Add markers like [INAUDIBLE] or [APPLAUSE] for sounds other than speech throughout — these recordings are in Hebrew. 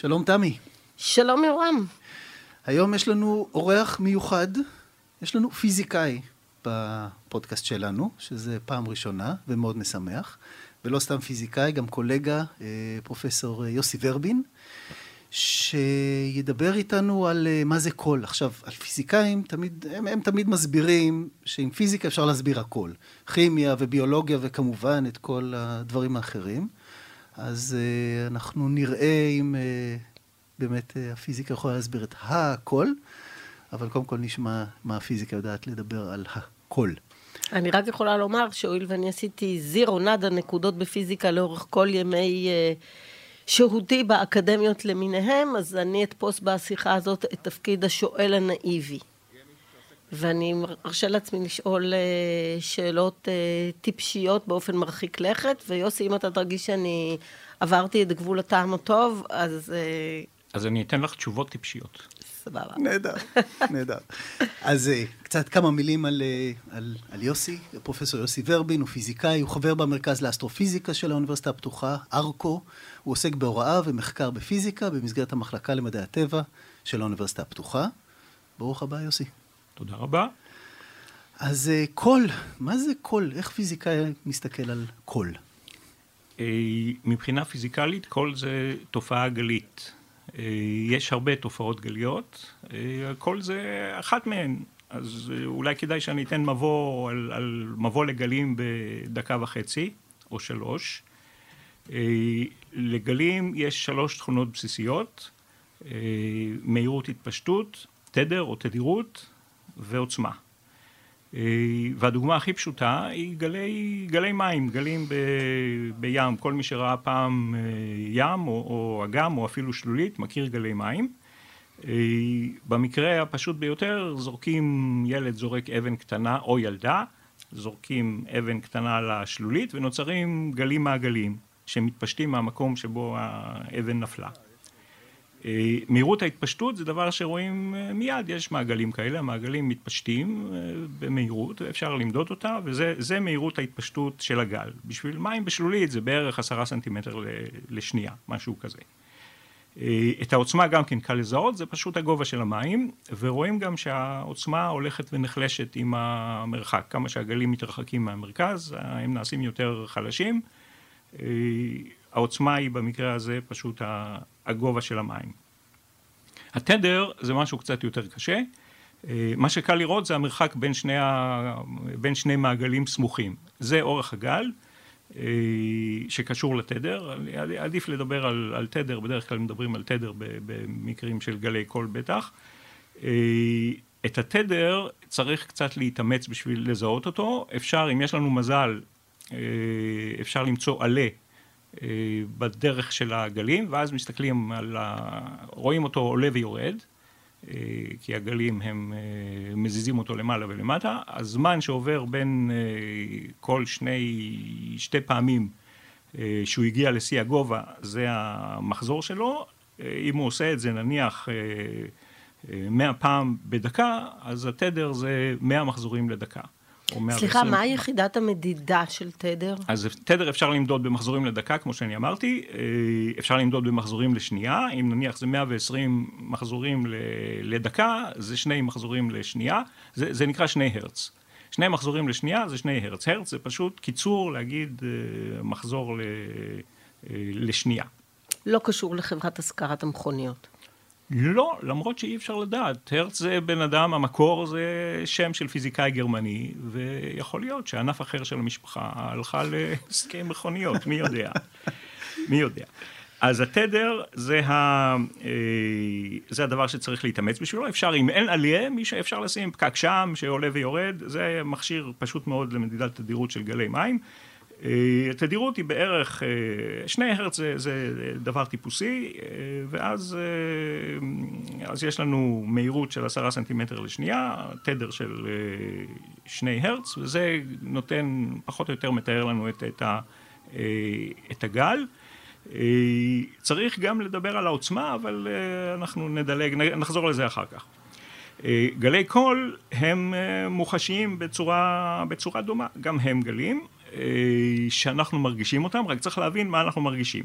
שלום תמי. שלום יורם. היום יש לנו אורח מיוחד, יש לנו פיזיקאי בפודקאסט שלנו, שזה פעם ראשונה ומאוד משמח, ולא סתם פיזיקאי, גם קולגה, אה, פרופסור יוסי ורבין, שידבר איתנו על אה, מה זה קול. עכשיו, על פיזיקאים, תמיד, הם, הם תמיד מסבירים שעם פיזיקה אפשר להסביר הכל. כימיה וביולוגיה וכמובן את כל הדברים האחרים. אז uh, אנחנו נראה אם uh, באמת uh, הפיזיקה יכולה להסביר את הכל, אבל קודם כל נשמע מה הפיזיקה יודעת לדבר על הכל. אני רק יכולה לומר שהואיל ואני עשיתי זירו נאדה נקודות בפיזיקה לאורך כל ימי uh, שהותי באקדמיות למיניהם, אז אני אתפוס בשיחה הזאת את תפקיד השואל הנאיבי. ואני ארשה לעצמי לשאול אה, שאלות אה, טיפשיות באופן מרחיק לכת, ויוסי, אם אתה תרגיש שאני עברתי את גבול הטעם הטוב, אז... אה, אז אני אתן לך תשובות טיפשיות. סבבה. נהדר, [LAUGHS] נהדר. אז קצת כמה מילים על, על, על יוסי. פרופסור יוסי ורבין הוא פיזיקאי, הוא חבר במרכז לאסטרופיזיקה של האוניברסיטה הפתוחה, ארקו. הוא עוסק בהוראה ומחקר בפיזיקה במסגרת המחלקה למדעי הטבע של האוניברסיטה הפתוחה. ברוך הבא, יוסי. תודה רבה. אז אה, קול, מה זה קול? איך פיזיקאי מסתכל על קול? אה, מבחינה פיזיקלית, קול זה תופעה גלית. אה, יש הרבה תופעות גליות, קול זה אחת מהן. אז אולי כדאי שאני אתן מבוא על, על מבוא לגלים בדקה וחצי, או שלוש. לגלים יש שלוש תכונות בסיסיות, מהירות התפשטות, תדר או תדירות, ועוצמה. אה, והדוגמה הכי פשוטה היא גלי, גלי מים, גלים ב, בים. כל מי שראה פעם אה, ים או, או אגם או אפילו שלולית מכיר גלי מים. אה, במקרה הפשוט ביותר זורקים, ילד זורק אבן קטנה או ילדה, זורקים אבן קטנה לשלולית ונוצרים גלים מעגליים שמתפשטים מהמקום שבו האבן נפלה. אה, מהירות ההתפשטות זה דבר שרואים אה, מיד, יש מעגלים כאלה, המעגלים מתפשטים אה, במהירות, אפשר למדוד אותה, וזה מהירות ההתפשטות של הגל. בשביל מים בשלולית זה בערך עשרה סנטימטר לשנייה, משהו כזה. את העוצמה גם כן קל לזהות, זה פשוט הגובה של המים, ורואים גם שהעוצמה הולכת ונחלשת עם המרחק. כמה שהגלים מתרחקים מהמרכז, הם נעשים יותר חלשים. העוצמה היא במקרה הזה פשוט הגובה של המים. התדר זה משהו קצת יותר קשה. אה, מה שקל לראות זה המרחק בין שני, ה... בין שני מעגלים סמוכים. זה אורך הגל אה, שקשור לתדר. עדיף לדבר על, על תדר, בדרך כלל מדברים על תדר במקרים של גלי קול בטח. אה, את התדר צריך קצת להתאמץ בשביל לזהות אותו. אפשר, אם יש לנו מזל, אפשר למצוא עלה בדרך של הגלים, ואז מסתכלים על ה... רואים אותו עולה ויורד, אה, כי הגלים הם אה, מזיזים אותו למעלה ולמטה. הזמן שעובר בין כל שני, שתי פעמים שהוא הגיע לשיא הגובה, זה המחזור שלו. אם הוא עושה את זה נניח מאה פעם בדקה, אז התדר זה מאה מחזורים לדקה. סליחה, מה יחידת המדידה של תדר? אז תדר אפשר למדוד במחזורים לדקה, כמו שאני אמרתי, אה, אפשר למדוד במחזורים לשנייה, אם נניח זה 120 מחזורים לדקה, זה שני מחזורים לשנייה, זה, זה נקרא שני הרץ. שני מחזורים לשנייה זה שני הרץ. הרץ זה פשוט קיצור להגיד אה, מחזור אה, לשנייה. לא קשור לחברת השכרת המכוניות. לא, למרות שאי אפשר לדעת. הרץ זה בן אדם, המקור זה שם של פיזיקאי גרמני, ויכול להיות שענף אחר של המשפחה הלכה לעסקי מכוניות, מי יודע? מי יודע? אז התדר זה, ה, אה, זה הדבר שצריך להתאמץ בשבילו, אפשר, אם אין עלייה, מי שאפשר לשים פקק שם שעולה ויורד, זה מכשיר פשוט מאוד למדידת תדירות של גלי מים. התדירות היא בערך, אה, שני הרץ זה, זה דבר טיפוסי, אה, ואז אה, אז יש לנו מהירות של עשרה סנטימטר לשנייה, תדר של שני הרץ, וזה נותן, פחות או יותר מתאר לנו את, את, ה, את הגל. צריך גם לדבר על העוצמה, אבל אנחנו נדלג, נחזור לזה אחר כך. גלי קול הם מוחשיים בצורה, בצורה דומה, גם הם גלים, אה, שאנחנו מרגישים אותם, רק צריך להבין מה אנחנו מרגישים.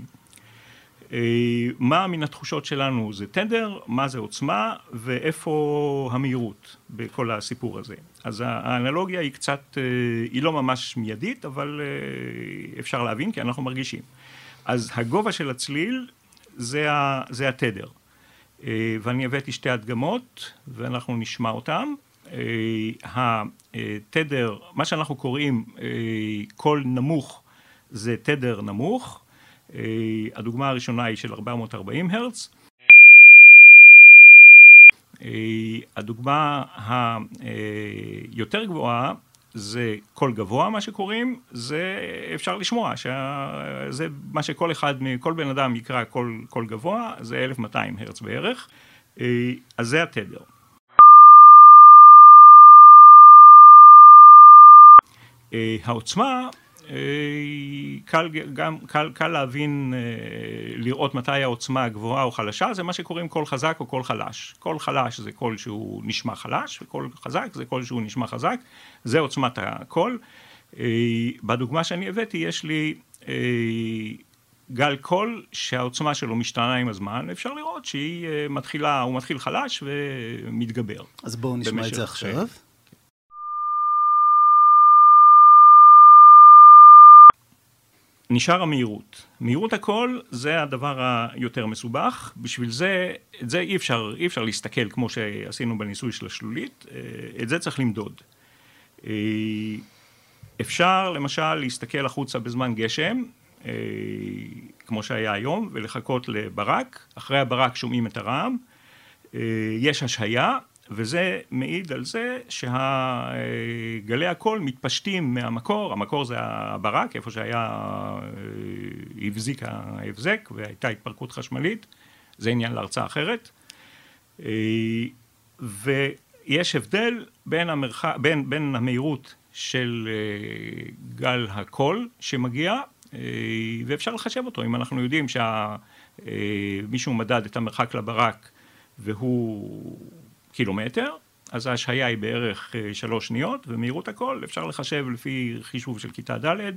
מה מן התחושות שלנו זה תדר, מה זה עוצמה ואיפה המהירות בכל הסיפור הזה. אז האנלוגיה היא קצת, היא לא ממש מיידית, אבל אפשר להבין כי אנחנו מרגישים. אז הגובה של הצליל זה, ה, זה התדר. ואני הבאתי שתי הדגמות ואנחנו נשמע אותן. התדר, מה שאנחנו קוראים קול נמוך זה תדר נמוך, הדוגמה הראשונה היא של 440 הרץ, הדוגמה היותר גבוהה זה קול גבוה מה שקוראים, זה אפשר לשמוע, שזה מה שכל אחד, כל בן אדם יקרא קול גבוה, זה 1200 הרץ בערך, אז זה התדר. העוצמה קל, גם, קל, קל להבין, לראות מתי העוצמה גבוהה או חלשה, זה מה שקוראים קול חזק או קול חלש. קול חלש זה קול שהוא נשמע חלש, וקול חזק זה קול שהוא נשמע חזק, זה עוצמת הקול. בדוגמה שאני הבאתי יש לי גל קול שהעוצמה שלו משתנה עם הזמן, אפשר לראות שהיא מתחילה, הוא מתחיל חלש ומתגבר. אז בואו נשמע את זה עכשיו. נשאר המהירות. מהירות הקול זה הדבר היותר מסובך, בשביל זה, את זה אי אפשר, אי אפשר להסתכל כמו שעשינו בניסוי של השלולית, את זה צריך למדוד. אפשר למשל להסתכל החוצה בזמן גשם, כמו שהיה היום, ולחכות לברק, אחרי הברק שומעים את הרעם, יש השהיה, וזה מעיד על זה שהגלי הקול מתפשטים מהמקור, המקור זה הברק, איפה שהיה, הבזיק ההבזק והייתה התפרקות חשמלית, זה עניין להרצאה אחרת. ויש הבדל בין, המרח... בין, בין המהירות של גל הקול שמגיע, ואפשר לחשב אותו, אם אנחנו יודעים שמישהו מדד את המרחק לברק והוא קילומטר, אז ההשהיה היא בערך שלוש שניות, ומהירות הכל אפשר לחשב לפי חישוב של כיתה ד',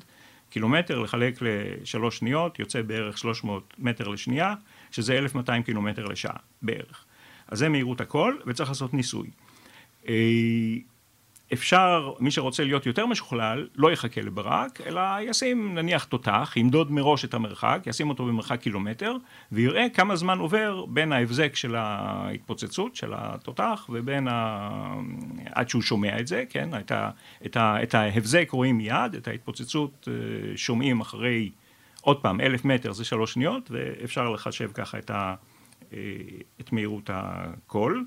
קילומטר לחלק לשלוש שניות, יוצא בערך 300 מטר לשנייה, שזה 1200 קילומטר לשעה בערך. אז זה מהירות הכל, וצריך לעשות ניסוי. אפשר, מי שרוצה להיות יותר משוכלל, לא יחכה לברק, אלא ישים נניח תותח, ימדוד מראש את המרחק, ישים אותו במרחק קילומטר, ויראה כמה זמן עובר בין ההבזק של ההתפוצצות של התותח, ובין ה... עד שהוא שומע את זה, כן, את, ה... את, ה... את ההבזק רואים מיד, את ההתפוצצות שומעים אחרי, עוד פעם, אלף מטר זה שלוש שניות, ואפשר לחשב ככה את, ה... את מהירות הקול.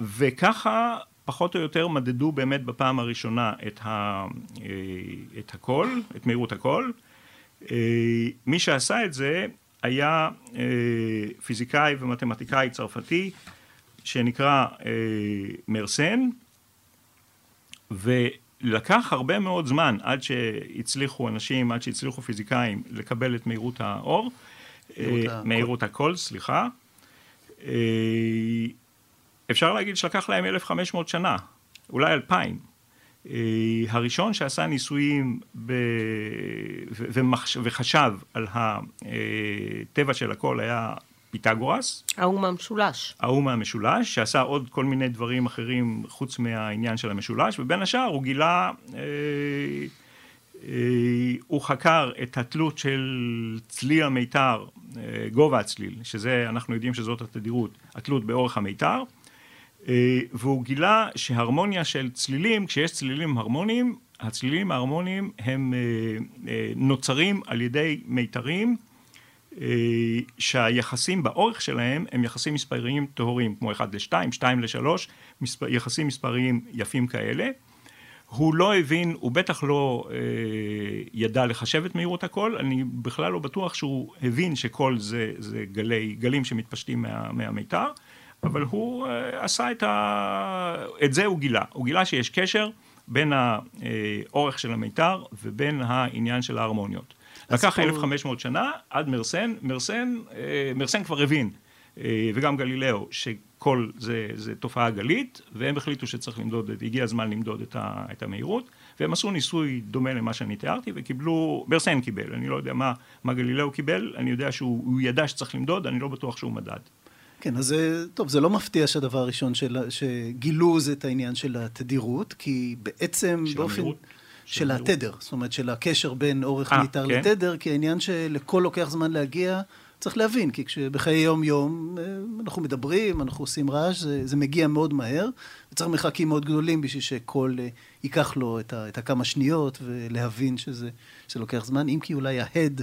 וככה פחות או יותר מדדו באמת בפעם הראשונה את, ה, את הקול, את מהירות הקול. מי שעשה את זה היה פיזיקאי ומתמטיקאי צרפתי שנקרא מרסן, ולקח הרבה מאוד זמן עד שהצליחו אנשים, עד שהצליחו פיזיקאים לקבל את מהירות האור, מהירות הקול, סליחה. אפשר להגיד שלקח להם 1,500 שנה, אולי 2,000. הראשון שעשה ניסויים ב... ומחש... וחשב על הטבע של הכל היה פיתגורס. ההוא מהמשולש. ההוא מהמשולש, שעשה עוד כל מיני דברים אחרים חוץ מהעניין של המשולש, ובין השאר הוא גילה, אה, אה, הוא חקר את התלות של צליל המיתר, אה, גובה הצליל, שזה, אנחנו יודעים שזאת התדירות, התלות באורך המיתר. והוא גילה שהרמוניה של צלילים, כשיש צלילים הרמוניים, הצלילים ההרמוניים הם נוצרים על ידי מיתרים שהיחסים באורך שלהם הם יחסים מספריים טהורים, כמו 1 ל-2, 2 ל-3, מספר, יחסים מספריים יפים כאלה. הוא לא הבין, הוא בטח לא אה, ידע לחשב את מהירות הקול, אני בכלל לא בטוח שהוא הבין שקול זה, זה גלי, גלים שמתפשטים מה, מהמיתר. אבל הוא עשה את ה... את זה הוא גילה, הוא גילה שיש קשר בין האורך של המיתר ובין העניין של ההרמוניות. לקח 1500 שנה עד מרסן, מרסן, מרסן כבר הבין, וגם גלילאו, שכל זה, זה תופעה גלית, והם החליטו שצריך למדוד, הגיע הזמן למדוד את, ה, את המהירות, והם עשו ניסוי דומה למה שאני תיארתי, וקיבלו, ברסן קיבל, אני לא יודע מה, מה גלילאו קיבל, אני יודע שהוא ידע שצריך למדוד, אני לא בטוח שהוא מדד. כן, אז זה, טוב, זה לא מפתיע שהדבר הראשון של, שגילו זה את העניין של התדירות, כי בעצם של באופן... המהירות? של התדר, זאת אומרת של הקשר בין אורך אה, מיתר כן. לתדר, כי העניין שלכל לוקח זמן להגיע, צריך להבין, כי כשבחיי יום-יום אה, אנחנו מדברים, אנחנו עושים רעש, זה, זה מגיע מאוד מהר, וצריך מרחקים מאוד גדולים בשביל שכל אה, ייקח לו את, ה, את הכמה שניות, ולהבין שזה, שזה לוקח זמן, אם כי אולי ההד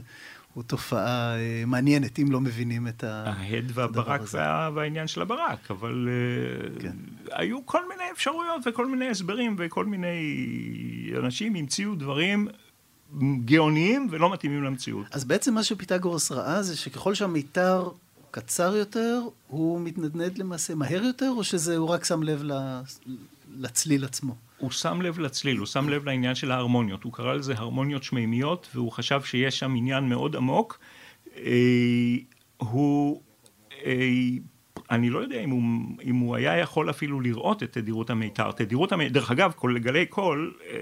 הוא תופעה אה, מעניינת, אם לא מבינים את ה- ההד והברק הזה. וה, והעניין של הברק, אבל אה, כן. היו כל מיני אפשרויות וכל מיני הסברים וכל מיני אנשים המציאו דברים גאוניים ולא מתאימים למציאות. אז בעצם מה שפיתגורס ראה זה שככל שהמיתר קצר יותר, הוא מתנדנד למעשה מהר יותר, או שזה הוא רק שם לב לצליל עצמו? הוא שם לב לצליל, הוא שם לב לעניין של ההרמוניות, הוא קרא לזה הרמוניות שמימיות והוא חשב שיש שם עניין מאוד עמוק. אה, הוא, אה, אני לא יודע אם הוא, אם הוא היה יכול אפילו לראות את תדירות המיתר. תדירות המיתר, דרך אגב, כל, גלי קול אה,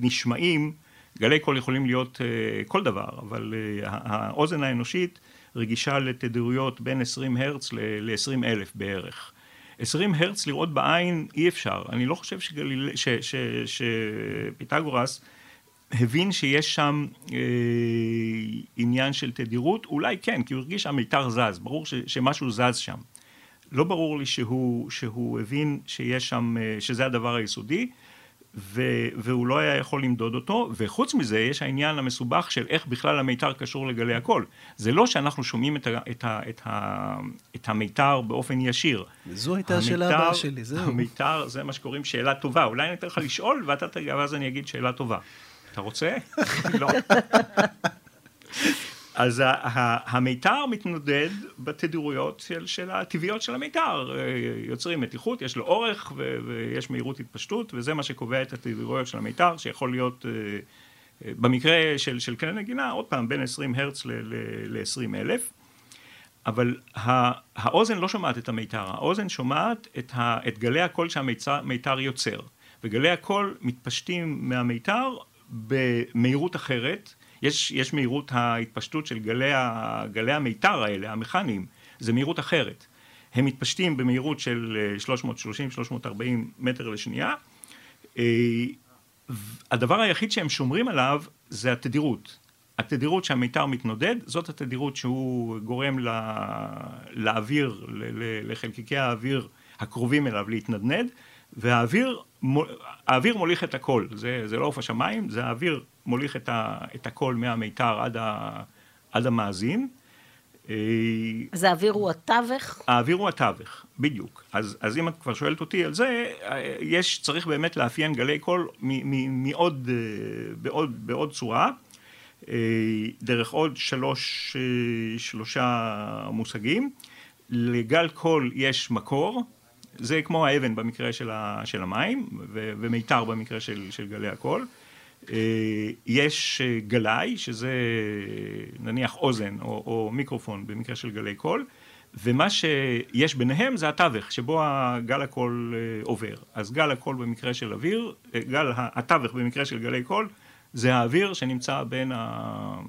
נשמעים, גלי קול יכולים להיות כל דבר, אבל האוזן האנושית רגישה לתדירויות בין 20 הרץ ל-20 אלף בערך. 20 הרץ לראות בעין אי אפשר. אני לא חושב שגליל... ש... ש... שפיתגורס הבין שיש שם אה, עניין של תדירות, אולי כן, כי הוא הרגיש שהמיתר זז, ברור ש... שמשהו זז שם. לא ברור לי שהוא, שהוא הבין שיש שם, אה, שזה הדבר היסודי, ו, והוא לא היה יכול למדוד אותו, וחוץ מזה יש העניין המסובך של איך בכלל המיתר קשור לגלי הקול. זה לא שאנחנו שומעים את, ה, את, ה, את, ה, את המיתר באופן ישיר. וזו הייתה השאלה הבאה שלי, זהו. המיתר זה מה שקוראים שאלה טובה, אולי אני אתן לך לשאול ואתה ואז אני אגיד שאלה טובה. אתה רוצה? [LAUGHS] לא. אז המיתר מתנודד בתדירויות של, של הטבעיות של המיתר. אה, יוצרים מתיחות, יש לו אורך ויש מהירות התפשטות, וזה מה שקובע את התדירויות של המיתר, שיכול להיות, אה, אה, במקרה של, של כלי נגינה, עוד פעם, בין 20 הרץ ל-20 אלף. אבל האוזן לא שומעת את המיתר, האוזן שומעת את, ה- את גלי הקול שהמיתר יוצר. וגלי הקול מתפשטים מהמיתר במהירות אחרת. יש, יש מהירות ההתפשטות של גלי, ה- גלי המיתר האלה, המכניים, זה מהירות אחרת. הם מתפשטים במהירות של אה, 330-340 מטר לשנייה. אה, הדבר היחיד שהם שומרים עליו זה התדירות. התדירות שהמיתר מתנודד, זאת התדירות שהוא גורם ל- לאוויר, לחלקיקי האוויר הקרובים אליו להתנדנד, והאוויר האוויר מוליך את הקול, זה, זה לא עוף השמיים, זה האוויר מוליך את, ה, את הקול מהמיתר עד, ה, עד המאזין. אז האוויר הוא התווך? האוויר הוא התווך, בדיוק. אז, אז אם את כבר שואלת אותי על זה, יש, צריך באמת לאפיין גלי קול מעוד, בעוד, בעוד צורה, דרך עוד שלוש, שלושה מושגים. לגל קול יש מקור, זה כמו האבן במקרה של, ה, של המים, ו, ומיתר במקרה של, של גלי הקול. אה, יש אה, גלאי, שזה נניח אוזן או, או מיקרופון במקרה של גלי קול, ומה שיש ביניהם זה התווך, שבו הגל הקול אה, עובר. אז גל הקול במקרה של אוויר, גל התווך במקרה של גלי קול, זה האוויר שנמצא בין, ה...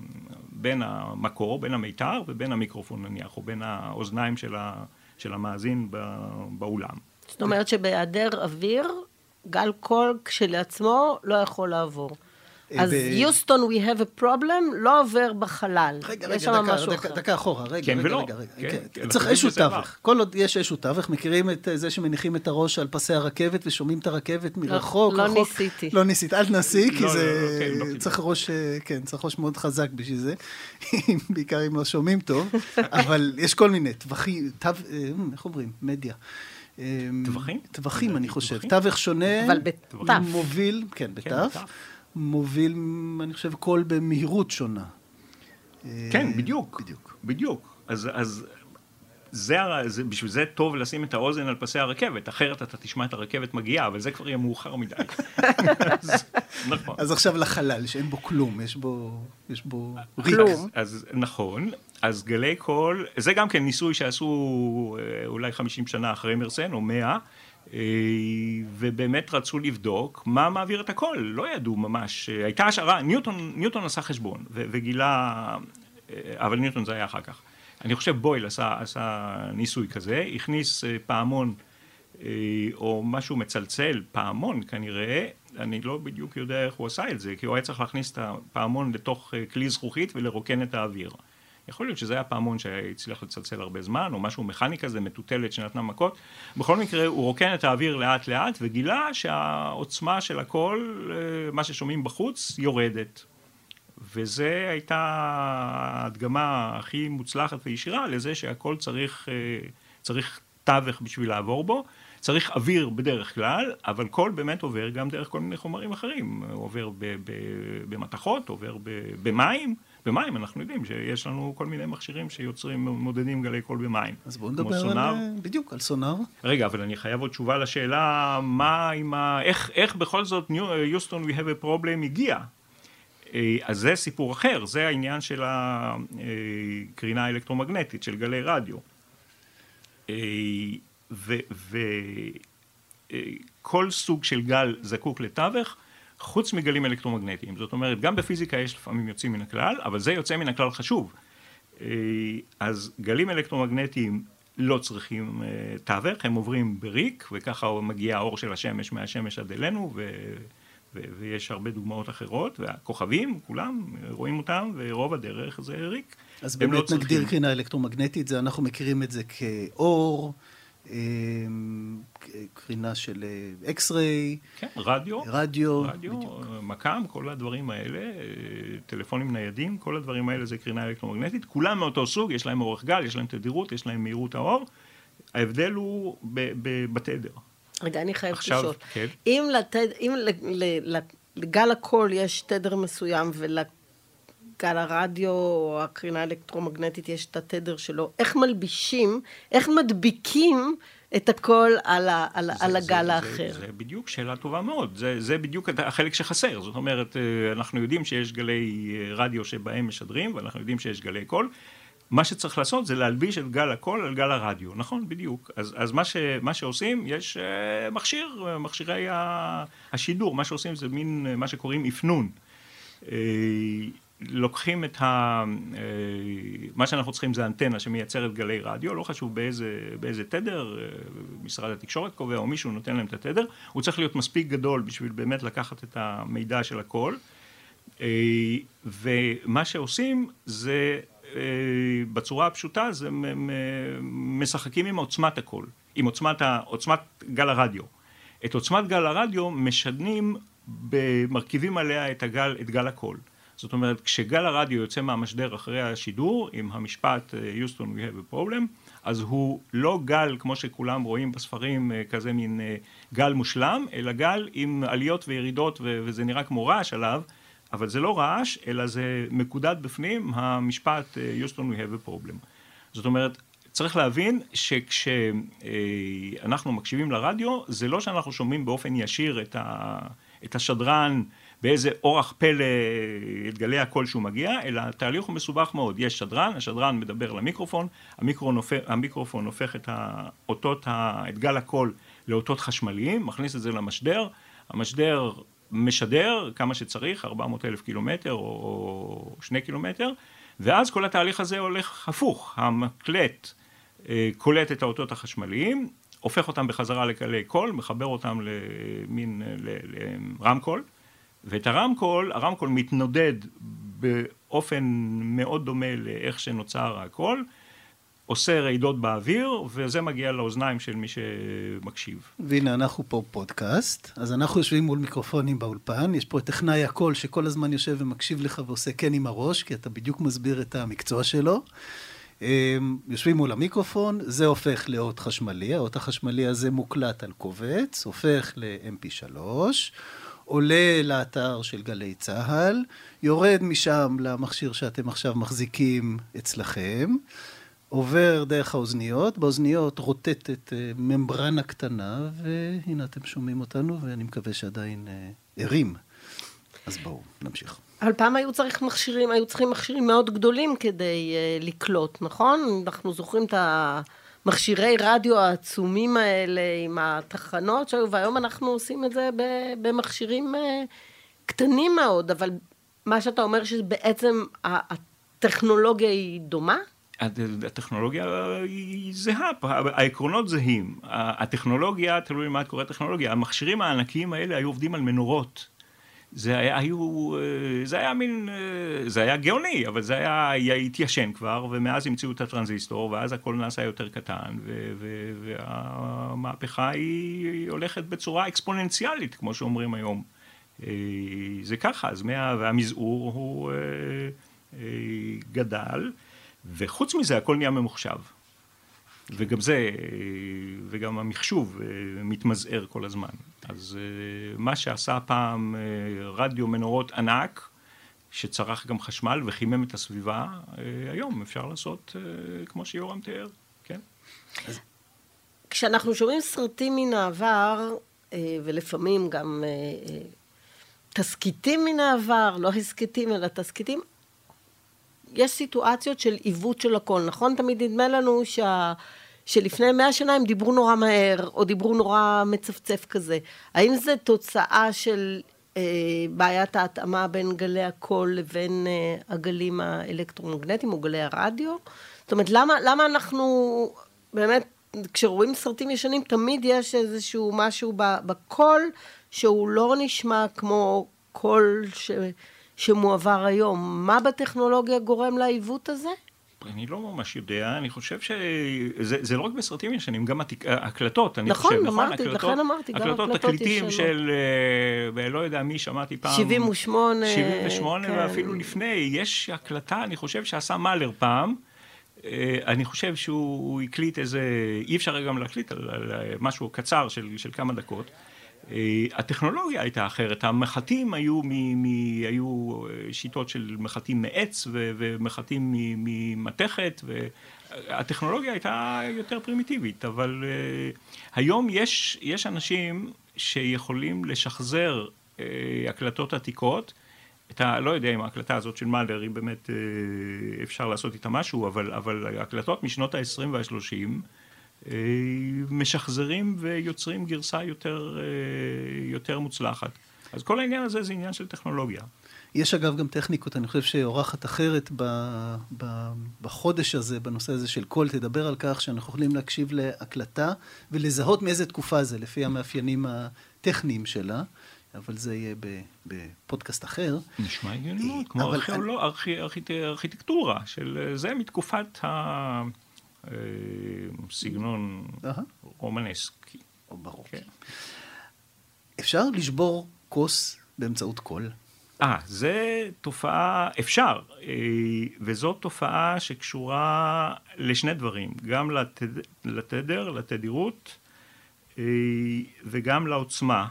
בין המקור, בין המיתר ובין המיקרופון נניח, או בין האוזניים של, ה... של המאזין. באולם. זאת אומרת שבהיעדר אוויר, גל קול כשלעצמו לא יכול לעבור. אז יוסטון, we have a problem, לא עובר בחלל. רגע, יש רגע, שם דקה, משהו דקה, אחר. דקה אחורה, רגע, כן רגע, ולא. רגע, רגע. כן, כן, כן, צריך איזשהו תווך. כל עוד יש איזשהו תווך, מכירים את אה, זה שמניחים את הראש על פסי הרכבת ושומעים את הרכבת מרחוק, לא רחוק. ניסיתי. לא ניסית, אל תנסי, כי לא, זה... לא, לא, לא כדאי. צריך ראש, אה, כן, צריך ראש מאוד חזק בשביל זה, בעיקר אם לא שומעים טוב, אבל יש כל מיני טווחים, תו... אה, איך אומרים? מדיה. טווחים? טווחים, אני חושב. תווך שונה. אבל בתו. מוביל, כן, כן. בתו. מוביל, אני חושב, קול במהירות שונה. כן, אה, בדיוק. בדיוק. בדיוק. אז, אז זה, זה, בשביל זה טוב לשים את האוזן על פסי הרכבת, אחרת אתה תשמע את הרכבת מגיעה, אבל זה כבר יהיה מאוחר מדי. [LAUGHS] אז, נכון. אז עכשיו לחלל, שאין בו כלום, יש בו, יש בו ריק. אז, אז נכון, אז גלי קול, זה גם כן ניסוי שעשו אה, אולי 50 שנה אחרי מרסן, או 100, אה, ובאמת רצו לבדוק מה מעביר את הכל, לא ידעו ממש, הייתה השערה, ניוטון, ניוטון עשה חשבון וגילה, אבל ניוטון זה היה אחר כך. אני חושב בויל עשה, עשה ניסוי כזה, הכניס פעמון או משהו מצלצל, פעמון כנראה, אני לא בדיוק יודע איך הוא עשה את זה, כי הוא היה צריך להכניס את הפעמון לתוך כלי זכוכית ולרוקן את האוויר. יכול להיות שזה היה פעמון שהצליח לצלצל הרבה זמן, או משהו מכני כזה, מטוטלת שנתנה מכות. בכל מקרה, הוא רוקן את האוויר לאט לאט, וגילה שהעוצמה של הכל, אה, מה ששומעים בחוץ, יורדת. וזה הייתה ההדגמה הכי מוצלחת וישירה לזה שהכל צריך, אה, צריך תווך בשביל לעבור בו. צריך אוויר בדרך כלל, אבל קול באמת עובר גם דרך כל מיני חומרים אחרים. עובר במתכות, עובר במים. במים אנחנו יודעים שיש לנו כל מיני מכשירים שיוצרים, מודדים גלי קול במים. אז בואו נדבר על, בדיוק על סונאר. רגע, אבל אני חייב עוד תשובה לשאלה, מה עם ה... איך, איך בכל זאת Houston we have a problem הגיע? אה, אז זה סיפור אחר, זה העניין של הקרינה האלקטרומגנטית, של גלי רדיו. אה, וכל אה, סוג של גל זקוק לתווך, חוץ מגלים אלקטרומגנטיים. זאת אומרת, גם בפיזיקה יש לפעמים יוצאים מן הכלל, אבל זה יוצא מן הכלל חשוב. אה, אז גלים אלקטרומגנטיים לא צריכים אה, תווך, הם עוברים בריק, וככה מגיע האור של השמש מהשמש עד אלינו, ו... ויש הרבה דוגמאות אחרות, והכוכבים, כולם, רואים אותם, ורוב הדרך זה ריק. אז באמת לא נגדיר קרינה אלקטרומגנטית, זה, אנחנו מכירים את זה כאור, קרינה של X-ray. כן, רדיו. רדיו. רדיו, מכ"ם, כל הדברים האלה, אה, טלפונים ניידים, כל הדברים האלה זה קרינה אלקטרומגנטית. כולם מאותו סוג, יש להם אורך גל, יש להם תדירות, יש להם מהירות האור. ההבדל הוא בתדר. רגע, אני חייבת לשאול. כן. אם, לתד, אם לגל הקול יש תדר מסוים ול... גל הרדיו או הקרינה האלקטרומגנטית יש את התדר שלו, איך מלבישים, איך מדביקים את הכל על, ה, על, זה, על הגל זה, האחר. זה, זה בדיוק שאלה טובה מאוד, זה, זה בדיוק החלק שחסר, זאת אומרת, אה, אנחנו יודעים שיש גלי אה, רדיו שבהם משדרים, ואנחנו יודעים שיש גלי קול, מה שצריך לעשות זה להלביש את גל הקול על גל הרדיו, נכון? בדיוק. אז, אז מה, ש, מה שעושים, יש uh, מכשיר, מכשירי השידור, מה שעושים זה מין, מה שקוראים אפנון. לוקחים את ה... אה, מה שאנחנו צריכים זה אנטנה שמייצרת גלי רדיו, לא חשוב באיזה, באיזה תדר, אה, משרד התקשורת קובע או מישהו נותן להם את התדר, הוא צריך להיות מספיק גדול בשביל באמת לקחת את המידע של הכל. אה, ומה שעושים זה בצורה הפשוטה זה משחקים עם עוצמת הקול, עם עוצמת, עוצמת גל הרדיו. את עוצמת גל הרדיו משדנים במרכיבים עליה את, הגל, את גל הקול. זאת אומרת, כשגל הרדיו יוצא מהמשדר אחרי השידור, עם המשפט יוסטון we have a problem, אז הוא לא גל כמו שכולם רואים בספרים, אה, כזה מין אה, גל מושלם, אלא גל עם עליות וירידות וזה נראה כמו רעש עליו, אבל זה לא רעש, אלא זה מקודד בפנים המשפט יוסטון we have a problem. זאת אומרת, צריך להבין שכשאנחנו מקשיבים לרדיו, זה לא שאנחנו שומעים באופן ישיר את, ה, את השדרן באיזה אורח פלא את גלי הקול שהוא מגיע, אלא התהליך הוא מסובך מאוד. יש שדרן, השדרן מדבר למיקרופון, המיקרופון הופך, המיקרופון הופך את, האותות, את גל הקול לאותות חשמליים, מכניס את זה למשדר, המשדר משדר כמה שצריך, 400 אלף קילומטר או שני קילומטר, ואז כל התהליך הזה הולך הפוך, המקלט אה, קולט את האותות החשמליים, הופך אותם בחזרה לגלי קול, מחבר אותם למין, לרמקול, ואת הרמקול, הרמקול מתנודד באופן מאוד דומה לאיך שנוצר הקול, עושה רעידות באוויר, וזה מגיע לאוזניים של מי שמקשיב. והנה, אנחנו פה פודקאסט, אז אנחנו יושבים מול מיקרופונים באולפן, יש פה טכנאי הקול שכל הזמן יושב ומקשיב לך ועושה כן עם הראש, כי אתה בדיוק מסביר את המקצוע שלו. אמ, יושבים מול המיקרופון, זה הופך לאות חשמלי, האות החשמלי הזה מוקלט על קובץ, הופך ל-MP3. עולה לאתר של גלי צה"ל, יורד משם למכשיר שאתם עכשיו מחזיקים אצלכם, עובר דרך האוזניות, באוזניות רוטטת אה, ממברנה קטנה, והנה אתם שומעים אותנו, ואני מקווה שעדיין אה, ערים. אז בואו, נמשיך. אבל פעם היו צריך מכשירים, היו צריכים מכשירים מאוד גדולים כדי uh, לקלוט, נכון? אנחנו זוכרים את המכשירי רדיו העצומים האלה עם התחנות שהיו, והיום אנחנו עושים את זה במכשירים אה, קטנים מאוד, אבל מה שאתה אומר שבעצם הטכנולוגיה היא דומה? הטכנולוגיה היא זהה, העקרונות זהים. הטכנולוגיה, תלוי למה את קוראת טכנולוגיה, המכשירים הענקיים האלה היו עובדים על מנורות. זה היה, היו, זה היה מין, זה היה גאוני, אבל זה היה, התיישן כבר, ומאז המציאו את הטרנזיסטור, ואז הכל נעשה יותר קטן, ו, ו, והמהפכה היא הולכת בצורה אקספוננציאלית, כמו שאומרים היום. זה ככה, אז מה, והמזעור הוא גדל. וחוץ מזה הכל נהיה ממוחשב. וגם זה, וגם המחשוב אה, מתמזער כל הזמן. אז אה, מה שעשה פעם אה, רדיו מנורות ענק, שצרך גם חשמל וחימם את הסביבה, היום אפשר לעשות כמו שיורם תיאר, כן. כשאנחנו שומעים סרטים מן העבר, ולפעמים גם תסכיתים מן העבר, לא הסכתים אלא תסכיתים, יש סיטואציות של עיוות של הכל, נכון? תמיד נדמה לנו שה... שלפני מאה שנה הם דיברו נורא מהר, או דיברו נורא מצפצף כזה. האם זה תוצאה של אה, בעיית ההתאמה בין גלי הקול לבין אה, הגלים האלקטרומגנטיים או גלי הרדיו? זאת אומרת, למה, למה אנחנו באמת, כשרואים סרטים ישנים, תמיד יש איזשהו משהו בקול שהוא לא נשמע כמו קול ש... שמועבר היום. מה בטכנולוגיה גורם לעיוות הזה? אני לא ממש יודע, אני חושב שזה לא רק בסרטים ישנים, גם הקלטות, אני נכון, חושב, נכון? אמרתי, הקלטות, לכן אמרתי, גם הקלטות הקלטות, תקליטים של, אה, לא יודע מי, שמעתי פעם. 78. 78, כן. ואפילו לפני, יש הקלטה, אני חושב שעשה מאלר פעם. אה, אני חושב שהוא הקליט איזה, אי אפשר גם להקליט על, על משהו קצר של, של כמה דקות. אה, הטכנולוגיה הייתה אחרת, המחטים היו, מ, מ, היו אה, שיטות של מחטים מעץ ו, ומחטים ממתכת והטכנולוגיה הייתה יותר פרימיטיבית, אבל היום יש, יש אנשים שיכולים לשחזר הקלטות עתיקות, את ה... לא יודע אם ההקלטה הזאת של מאלר היא באמת אפשר לעשות איתה משהו, אבל, אבל הקלטות משנות ה-20 וה-30 אה, משחזרים ויוצרים גרסה יותר, אה, יותר מוצלחת. אז כל העניין הזה זה עניין של טכנולוגיה. יש אגב גם טכניקות, אני חושב שאורחת אחרת ב, ב, בחודש הזה, בנושא הזה של קול, תדבר על כך שאנחנו יכולים להקשיב להקלטה ולזהות מאיזה תקופה זה, לפי המאפיינים הטכניים שלה, אבל זה יהיה בפודקאסט אחר. נשמע הגיוני מאוד, כמו ארכיטקטורה של זה מתקופת ה... אה, סגנון רומנסקי. ברור. כן. אפשר לשבור כוס באמצעות קול? אה, זה תופעה, אפשר, אה, וזאת תופעה שקשורה לשני דברים, גם לתד, לתדר, לתדירות, אה, וגם לעוצמה.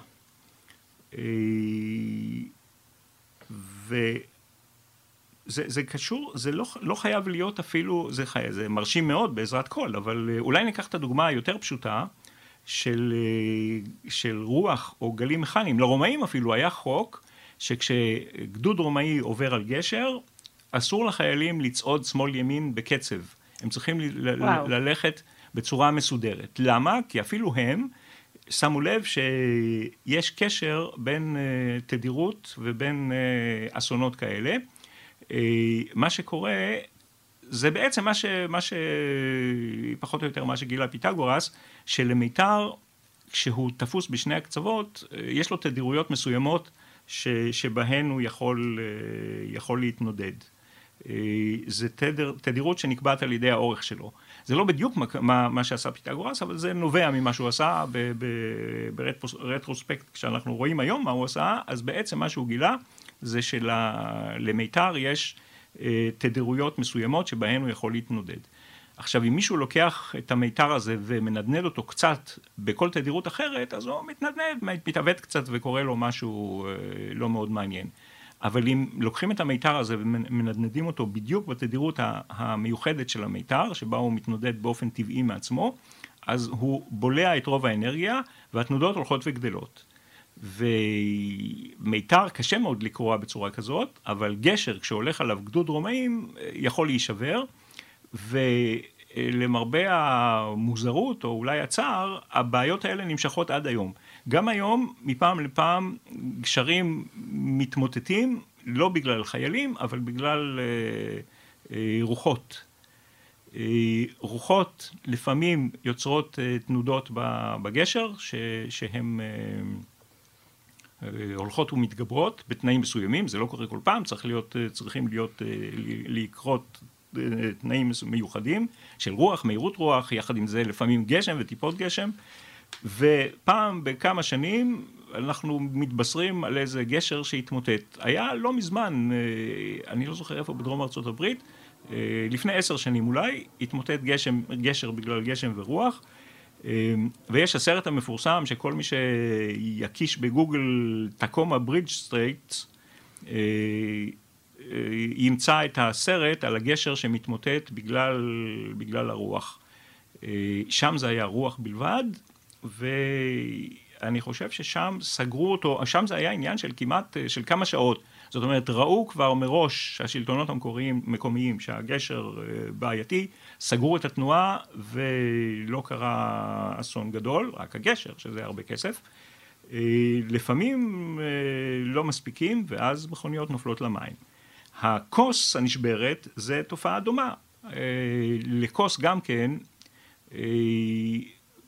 ו... זה, זה קשור, זה לא, לא חייב להיות אפילו, זה, חי, זה מרשים מאוד בעזרת קול, אבל אה, אולי ניקח את הדוגמה היותר פשוטה של, אה, של רוח או גלים מכניים. לרומאים אפילו היה חוק שכשגדוד רומאי עובר על גשר, אסור לחיילים לצעוד שמאל ימין בקצב. הם צריכים וואו. ללכת בצורה מסודרת. למה? כי אפילו הם שמו לב שיש קשר בין uh, תדירות ובין אסונות כאלה. אה, מה שקורה זה בעצם מה, ש, מה ש... פחות או יותר מה שגילה פיתגורס, שלמיתר, כשהוא תפוס בשני הקצוות, אה, יש לו תדירויות מסוימות ש, שבהן הוא יכול, אה, יכול להתנודד. זה תדר, תדירות שנקבעת על ידי האורך שלו. זה לא בדיוק מה, מה, מה שעשה פיתגורס, אבל זה נובע ממה שהוא עשה ברטרוספקט, כשאנחנו רואים היום מה הוא עשה, אז בעצם מה שהוא גילה זה שלמיתר יש אה, תדירויות מסוימות שבהן הוא יכול להתנודד. עכשיו, אם מישהו לוקח את המיתר הזה ומנדנד אותו קצת בכל תדירות אחרת, אז הוא מתנדנד, מתעוות קצת וקורה לו משהו אה, לא מאוד מעניין. אבל אם לוקחים את המיתר הזה ומנדנדים אותו בדיוק בתדירות המיוחדת של המיתר, שבה הוא מתנודד באופן טבעי מעצמו, אז הוא בולע את רוב האנרגיה והתנודות הולכות וגדלות. ומיתר קשה מאוד לקרוע בצורה כזאת, אבל גשר כשהולך עליו גדוד רומאים יכול להישבר, ו... למרבה המוזרות, או אולי הצער, הבעיות האלה נמשכות עד היום. גם היום, מפעם לפעם, גשרים מתמוטטים, לא בגלל חיילים, אבל בגלל אה, אה, רוחות. אה, רוחות לפעמים יוצרות אה, תנודות בגשר, שהן אה, הולכות ומתגברות בתנאים מסוימים, זה לא קורה כל פעם, צריך להיות, אה, צריכים להיות, אה, לקרות אה, תנאים מיוחדים של רוח, מהירות רוח, יחד עם זה לפעמים גשם וטיפות גשם. ופעם בכמה שנים אנחנו מתבשרים על איזה גשר שהתמוטט. היה לא מזמן, אה, אני לא זוכר איפה, בדרום ארצות הברית, אה, לפני עשר שנים אולי, התמוטט גשם, גשר בגלל גשם ורוח. אה, ויש הסרט המפורסם שכל מי שיקיש בגוגל Tacoma Bridge straight ימצא את הסרט על הגשר שמתמוטט בגלל, בגלל הרוח. שם זה היה רוח בלבד, ואני חושב ששם סגרו אותו, שם זה היה עניין של כמעט, של כמה שעות. זאת אומרת, ראו כבר מראש השלטונות המקוריים, מקומיים, שהגשר אה, בעייתי, סגרו את התנועה ולא קרה אסון גדול, רק הגשר, שזה הרבה כסף. אה, לפעמים אה, לא מספיקים, ואז מכוניות נופלות למים. הכוס הנשברת זה תופעה דומה. לכוס גם כן,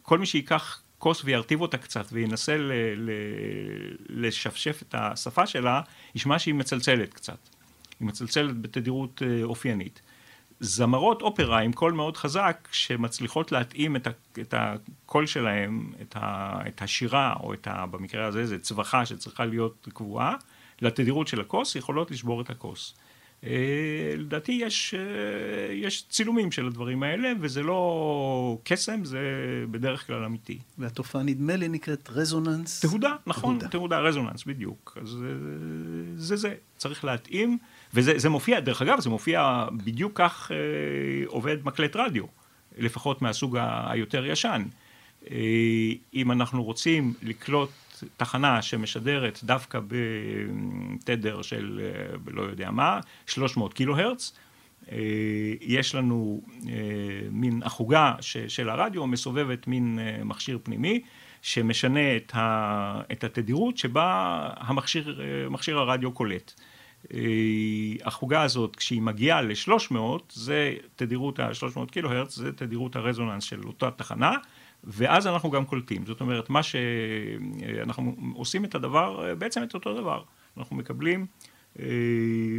כל מי שייקח כוס וירטיב אותה קצת וינסה ל- ל- לשפשף את השפה שלה, ישמע שהיא מצלצלת קצת. היא מצלצלת בתדירות אה, אופיינית. זמרות אופרה עם קול מאוד חזק, שמצליחות להתאים את, ה- את הקול שלהם, את, ה- את השירה, או את ה- במקרה הזה זה צווחה שצריכה להיות קבועה, לתדירות של הכוס, יכולות לשבור את הכוס. אה, לדעתי יש, אה, יש צילומים של הדברים האלה, וזה לא קסם, זה בדרך כלל אמיתי. והתופעה נדמה לי נקראת רזוננס. תהודה, נכון, תהודה, תהודה רזוננס, בדיוק. אז אה, זה זה, צריך להתאים, וזה מופיע, דרך אגב, זה מופיע בדיוק כך עובד מקלט רדיו, לפחות מהסוג היותר ישן. אם אנחנו רוצים לקלוט תחנה שמשדרת דווקא בתדר של אה, לא יודע מה, 300 קילו הרץ, אה, יש לנו אה, מין החוגה של הרדיו מסובבת מין מכשיר פנימי שמשנה את, התדירות שבה המכשיר, מכשיר הרדיו קולט. החוגה הזאת כשהיא מגיעה ל-300 זה תדירות ה-300 קילו הרץ זה תדירות הרזוננס של אותה תחנה ואז אנחנו גם קולטים. זאת אומרת, מה שאנחנו עושים את הדבר, בעצם את אותו דבר. אנחנו מקבלים, אה,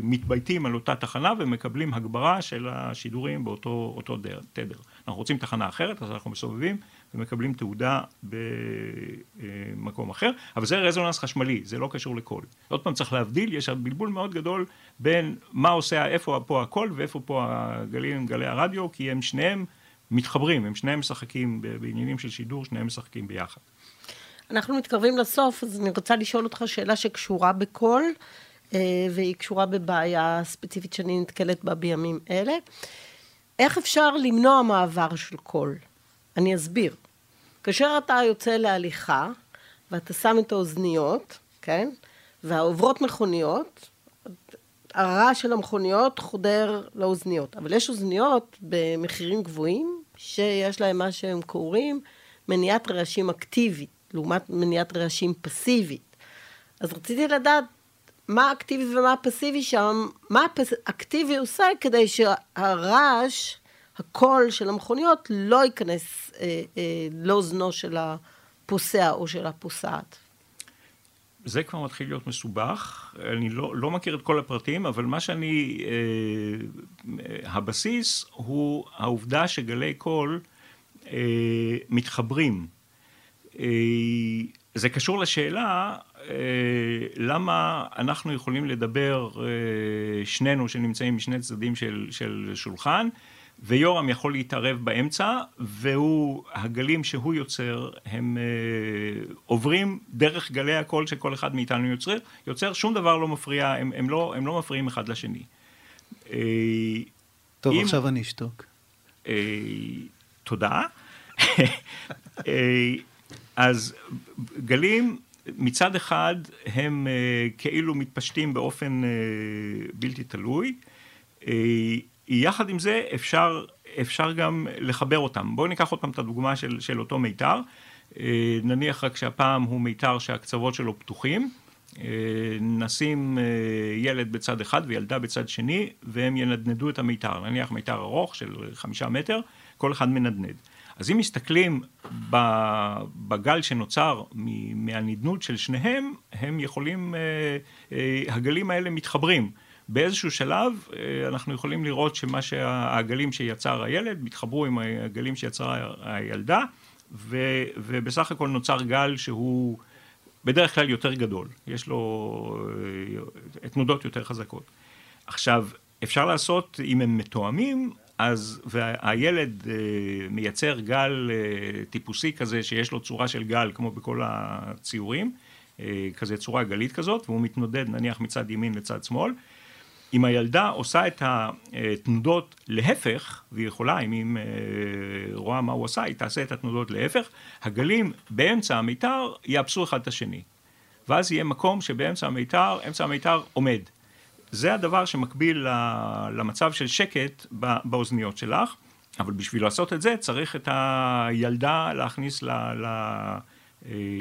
מתבייתים על אותה תחנה ומקבלים הגברה של השידורים באותו תדר. אנחנו רוצים תחנה אחרת, אז אנחנו מסובבים ומקבלים תעודה במקום אחר, אבל זה רזוננס חשמלי, זה לא קשור לקול. עוד פעם צריך להבדיל, יש בלבול מאוד גדול בין מה עושה, איפה פה הקול ואיפה פה הגלים, גלי הרדיו, כי הם שניהם מתחברים, הם שניהם משחקים בעניינים של שידור, שניהם משחקים ביחד. אנחנו מתקרבים לסוף, אז אני רוצה לשאול אותך שאלה שקשורה בקול, אה, והיא קשורה בבעיה ספציפית שאני נתקלת בה בימים אלה. איך אפשר למנוע מעבר של קול? אני אסביר. כאשר אתה יוצא להליכה, ואתה שם את האוזניות, כן? והעוברות מכוניות, הרעש של המכוניות חודר לאוזניות. אבל יש אוזניות במחירים גבוהים, שיש להם מה שהם קוראים מניעת רעשים אקטיבית, לעומת מניעת רעשים פסיבית. אז רציתי לדעת מה אקטיבי ומה פסיבי שם, מה אקטיבי עושה כדי שהרעש, הקול של המכוניות לא ייכנס אה, אה, לאוזנו של הפוסע או של הפוסעת. זה כבר מתחיל להיות מסובך, אני לא, לא מכיר את כל הפרטים, אבל מה שאני, אה, אה, הבסיס הוא העובדה שגלי קול אה, מתחברים. אה, זה קשור לשאלה אה, למה אנחנו יכולים לדבר אה, שנינו שנמצאים משני צדדים של, של שולחן ויורם יכול להתערב באמצע, והוא, הגלים שהוא יוצר, הם אה, עוברים דרך גלי הקול שכל אחד מאיתנו יוצר, יוצר שום דבר לא מפריע, הם, הם, לא, הם לא מפריעים אחד לשני. אה, טוב, אם, עכשיו אני אשתוק. אה, תודה. אה, אז גלים מצד אחד הם אה, כאילו מתפשטים באופן אה, בלתי תלוי. אה, יחד עם זה אפשר אפשר גם לחבר אותם. בואו ניקח עוד פעם את הדוגמה של, של אותו מיתר. אה, נניח רק שהפעם הוא מיתר שהקצוות שלו פתוחים. אה, נשים אה, ילד בצד אחד וילדה בצד שני, והם ינדנדו את המיתר. נניח מיתר ארוך של חמישה מטר, כל אחד מנדנד. אז אם מסתכלים בגל שנוצר מהנדנוד של שניהם, הם יכולים, הגלים האלה מתחברים. באיזשהו שלב אנחנו יכולים לראות שמה שהגלים שיצר הילד מתחברו עם הגלים שיצרה הילדה, ו, ובסך הכל נוצר גל שהוא בדרך כלל יותר גדול, יש לו אה, תנודות יותר חזקות. עכשיו, אפשר לעשות, אם הם מתואמים, אז, והילד אה, מייצר גל אה, טיפוסי כזה, שיש לו צורה של גל, כמו בכל הציורים, כזה צורה גלית כזאת, והוא מתנודד נניח מצד ימין לצד שמאל, אם הילדה עושה את התנודות להפך, והיא יכולה, אם היא אה, רואה מה הוא עשה, היא תעשה את התנודות להפך, הגלים באמצע המיתר יאפסו אחד את השני. ואז יהיה מקום שבאמצע המיתר, אמצע המיתר עומד. זה הדבר שמקביל למצב של שקט באוזניות שלך, אבל בשביל לעשות את זה צריך את הילדה להכניס אה,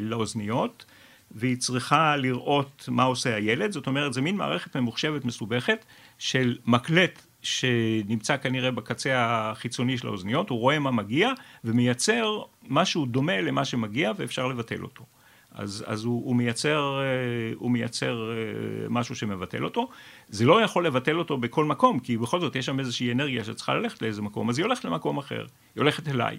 לאוזניות. והיא צריכה לראות מה עושה הילד, זאת אומרת זה מין מערכת ממוחשבת מסובכת של מקלט שנמצא כנראה בקצה החיצוני של האוזניות, הוא רואה מה מגיע ומייצר משהו דומה למה שמגיע ואפשר לבטל אותו. אז, אז הוא, הוא מייצר, אה, הוא מייצר אה, משהו שמבטל אותו. זה לא יכול לבטל אותו בכל מקום, כי בכל זאת יש שם איזושהי אנרגיה שצריכה ללכת לאיזה מקום, אז היא הולכת למקום אחר, היא הולכת אליי.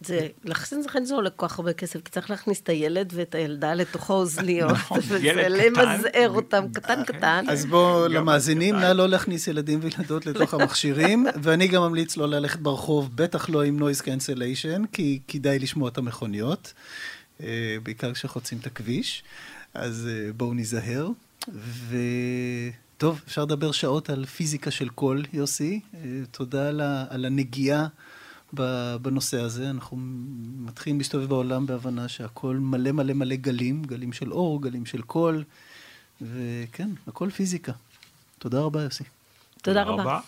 זה, לכן זה עולה כל כך הרבה כסף, כי צריך להכניס את הילד ואת הילדה לתוך האוזניות, [LAUGHS] נכון, וזה למזער אותם, קטן אוקיי. קטן. אז בואו, למאזינים, נא לא להכניס ילדים וילדות [LAUGHS] לתוך המכשירים, ואני גם ממליץ לא ללכת ברחוב, בטח לא עם noise cancellation, כי כדאי לשמוע את המכוניות, אה, בעיקר כשחוצים את הכביש, אז אה, בואו ניזהר. וטוב, אפשר לדבר שעות על פיזיקה של קול, יוסי. אה, תודה על הנגיעה. בנושא הזה. אנחנו מתחילים להסתובב בעולם בהבנה שהכל מלא מלא מלא גלים, גלים של אור, גלים של קול, וכן, הכל פיזיקה. תודה רבה, יוסי. תודה רבה.